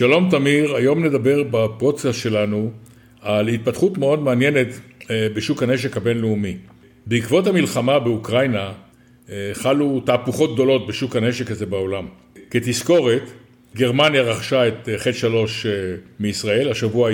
שלום תמיר, היום נדבר בפרוצה שלנו על התפתחות מאוד מעניינת אה, בשוק הנשק הבינלאומי. בעקבות המלחמה באוקראינה אה, חלו תהפוכות גדולות בשוק הנשק הזה בעולם. כתזכורת, גרמניה רכשה את אה, ח' שלוש מישראל, השבוע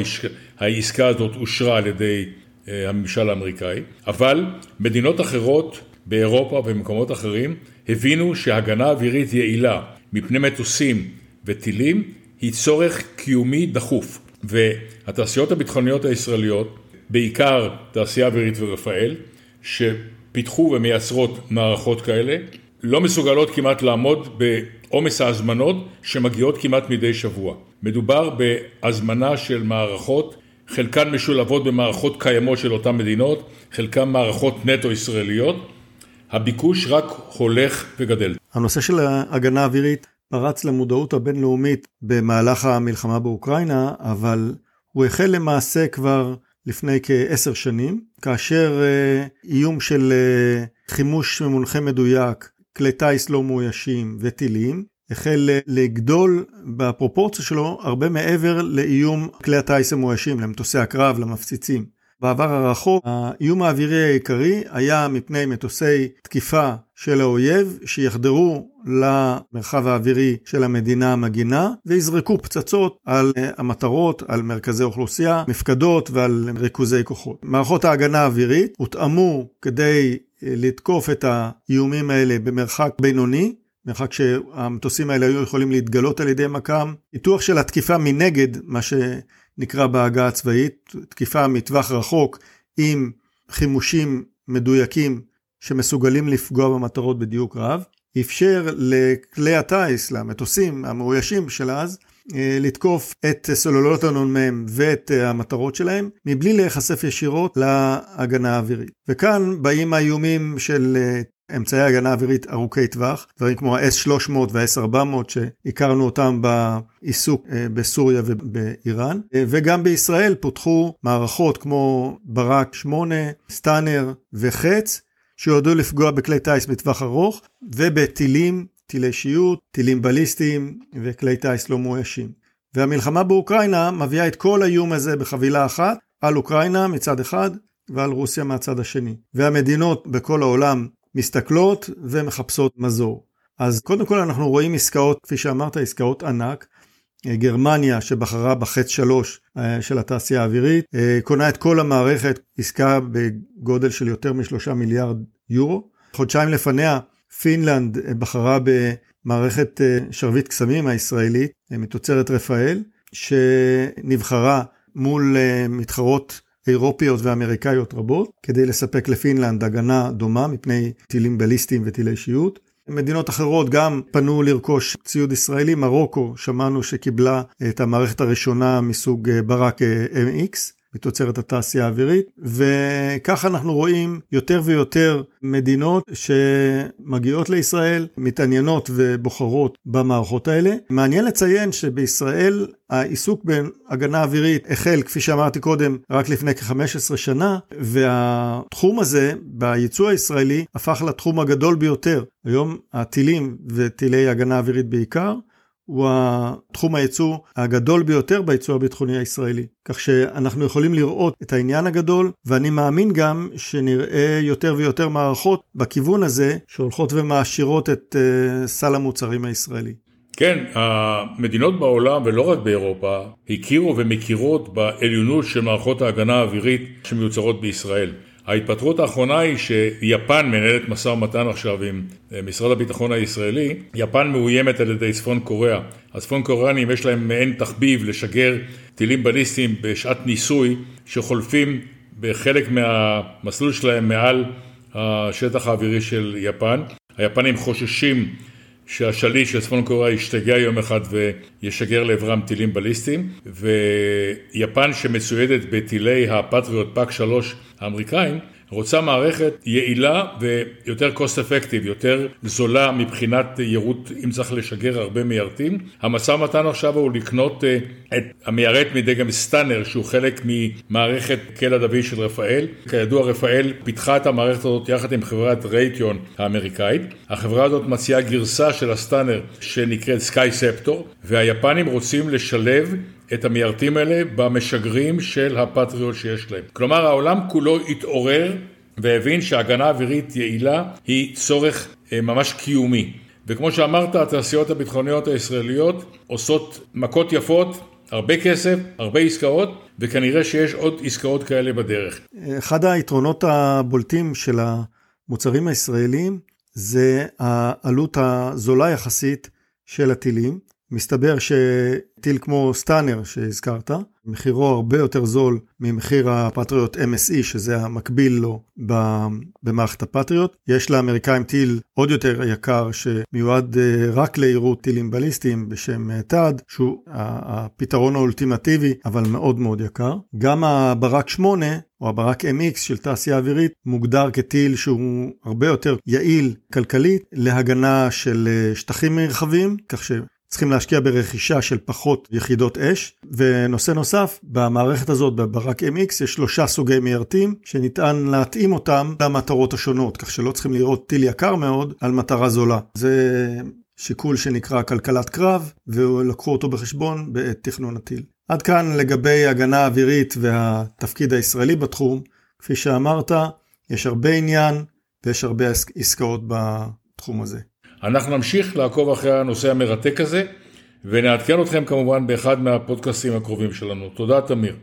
העסקה הזאת אושרה על ידי הממשל האמריקאי, אבל מדינות אחרות באירופה ובמקומות אחרים הבינו שהגנה אווירית יעילה מפני מטוסים וטילים היא צורך קיומי דחוף והתעשיות הביטחוניות הישראליות, בעיקר תעשייה אווירית ורפאל, שפיתחו ומייצרות מערכות כאלה, לא מסוגלות כמעט לעמוד בעומס ההזמנות שמגיעות כמעט מדי שבוע. מדובר בהזמנה של מערכות, חלקן משולבות במערכות קיימות של אותן מדינות, חלקן מערכות נטו ישראליות, הביקוש רק הולך וגדל. הנושא של ההגנה האווירית פרץ למודעות הבינלאומית במהלך המלחמה באוקראינה, אבל הוא החל למעשה כבר לפני כעשר שנים, כאשר אה, איום של אה, חימוש ממונחה מדויק, כלי טיס לא מאוישים וטילים, החל לגדול בפרופורציה שלו הרבה מעבר לאיום כלי הטיס המאוישים, למטוסי הקרב, למפציצים. בעבר הרחוק, האיום האווירי העיקרי היה מפני מטוסי תקיפה של האויב שיחדרו למרחב האווירי של המדינה המגינה ויזרקו פצצות על אה, המטרות, על מרכזי אוכלוסייה, מפקדות ועל ריכוזי כוחות. מערכות ההגנה האווירית הותאמו כדי אה, לתקוף את האיומים האלה במרחק בינוני, מרחק שהמטוסים האלה היו יכולים להתגלות על ידי מכ"ם. פיתוח של התקיפה מנגד, מה ש... נקרא בעגה הצבאית, תקיפה מטווח רחוק עם חימושים מדויקים שמסוגלים לפגוע במטרות בדיוק רב, אפשר לכלי הטיס, למטוסים המאוישים של אז, אה, לתקוף את סוללות הנ"מ ואת אה, המטרות שלהם, מבלי להיחשף ישירות להגנה האווירית. וכאן באים האיומים של אה, אמצעי הגנה אווירית ארוכי טווח, דברים כמו ה-S300 וה-S400 שהכרנו אותם בעיסוק אה, בסוריה ובאיראן, אה, וגם בישראל פותחו מערכות כמו ברק 8, סטאנר וחץ, שיועדו לפגוע בכלי טיס בטווח ארוך, ובטילים, טילי שיוט, טילים בליסטיים וכלי טיס לא מאוישים. והמלחמה באוקראינה מביאה את כל האיום הזה בחבילה אחת, על אוקראינה מצד אחד ועל רוסיה מהצד השני. והמדינות בכל העולם מסתכלות ומחפשות מזור. אז קודם כל אנחנו רואים עסקאות, כפי שאמרת, עסקאות ענק. גרמניה שבחרה בחץ שלוש אה, של התעשייה האווירית, אה, קונה את כל המערכת, עסקה בגודל של יותר משלושה מיליארד יורו. חודשיים לפניה פינלנד אה, בחרה במערכת שרביט קסמים הישראלית, מתוצרת רפאל, שנבחרה מול מתחרות אירופיות ואמריקאיות רבות, כדי לספק לפינלנד הגנה דומה מפני טילים בליסטיים וטילי שיוט. מדינות אחרות גם פנו לרכוש ציוד ישראלי, מרוקו שמענו שקיבלה את המערכת הראשונה מסוג ברק MX. מתוצרת התעשייה האווירית, וכך אנחנו רואים יותר ויותר מדינות שמגיעות לישראל, מתעניינות ובוחרות במערכות האלה. מעניין לציין שבישראל העיסוק בהגנה אווירית החל, כפי שאמרתי קודם, רק לפני כ-15 שנה, והתחום הזה בייצוא הישראלי הפך לתחום הגדול ביותר. היום הטילים וטילי הגנה אווירית בעיקר, הוא התחום הייצוא הגדול ביותר בייצוא הביטחוני הישראלי. כך שאנחנו יכולים לראות את העניין הגדול, ואני מאמין גם שנראה יותר ויותר מערכות בכיוון הזה, שהולכות ומעשירות את uh, סל המוצרים הישראלי. כן, המדינות בעולם ולא רק באירופה הכירו ומכירות בעליונות של מערכות ההגנה האווירית שמיוצרות בישראל. ההתפטרות האחרונה היא שיפן מנהלת משא ומתן עכשיו עם אה, משרד הביטחון הישראלי. יפן מאוימת על ידי צפון קוריאה. הצפון קוריאנים יש להם מעין תחביב לשגר טילים בליסטיים בשעת ניסוי שחולפים בחלק מהמסלול שלהם מעל השטח האווירי של יפן. היפנים חוששים שהשליט של צפון קוריאה ישתגע יום אחד וישגר לעברם טילים בליסטיים ויפן שמצוידת בטילי הפטריוט פאק 3 האמריקאים רוצה מערכת יעילה ויותר cost effective, יותר זולה מבחינת יירוט, אם צריך לשגר הרבה מיירטים. המשא ומתן עכשיו הוא לקנות אה, את המיירט מדגם סטאנר, שהוא חלק ממערכת קלע דוד של רפאל. כידוע, רפאל פיתחה את המערכת הזאת יחד עם חברת רייטיון האמריקאית. החברה הזאת מציעה גרסה של הסטאנר שנקראת סקאי ספטור, והיפנים רוצים לשלב את המיירטים האלה במשגרים של הפטריוט שיש להם. כלומר העולם כולו התעורר והבין שהגנה אווירית יעילה היא צורך אה, ממש קיומי. וכמו שאמרת, התעשיות הביטחוניות הישראליות עושות מכות יפות, הרבה כסף, הרבה עסקאות, וכנראה שיש עוד עסקאות כאלה בדרך. אחד היתרונות הבולטים של המוצרים הישראלים זה העלות הזולה יחסית של הטילים. מסתבר שטיל כמו סטאנר שהזכרת, מחירו הרבה יותר זול ממחיר הפטריוט MSE, שזה המקביל לו במערכת הפטריוט. יש לאמריקאים טיל עוד יותר יקר שמיועד אה, רק לעירות טילים בליסטיים בשם תד, אה, שהוא הפתרון האולטימטיבי, אבל מאוד מאוד יקר. גם הברק 8 או הברק MX של תעשייה אווירית מוגדר כטיל שהוא הרבה יותר יעיל כלכלית להגנה של אה, שטחים מרחבים, כך ש... צריכים להשקיע ברכישה של פחות יחידות אש. ונושא נוסף, במערכת הזאת, בברק MX, יש שלושה סוגי מיירטים, שניתן להתאים אותם למטרות השונות, כך שלא צריכים לראות טיל יקר מאוד על מטרה זולה. זה שיקול שנקרא כלכלת קרב, ולקחו אותו בחשבון בעת תכנון הטיל. עד כאן לגבי הגנה אווירית והתפקיד הישראלי בתחום. כפי שאמרת, יש הרבה עניין ויש הרבה עסקאות בתחום הזה. אנחנו נמשיך לעקוב אחרי הנושא המרתק הזה, ונעדכן אתכם כמובן באחד מהפודקאסטים הקרובים שלנו. תודה, תמיר.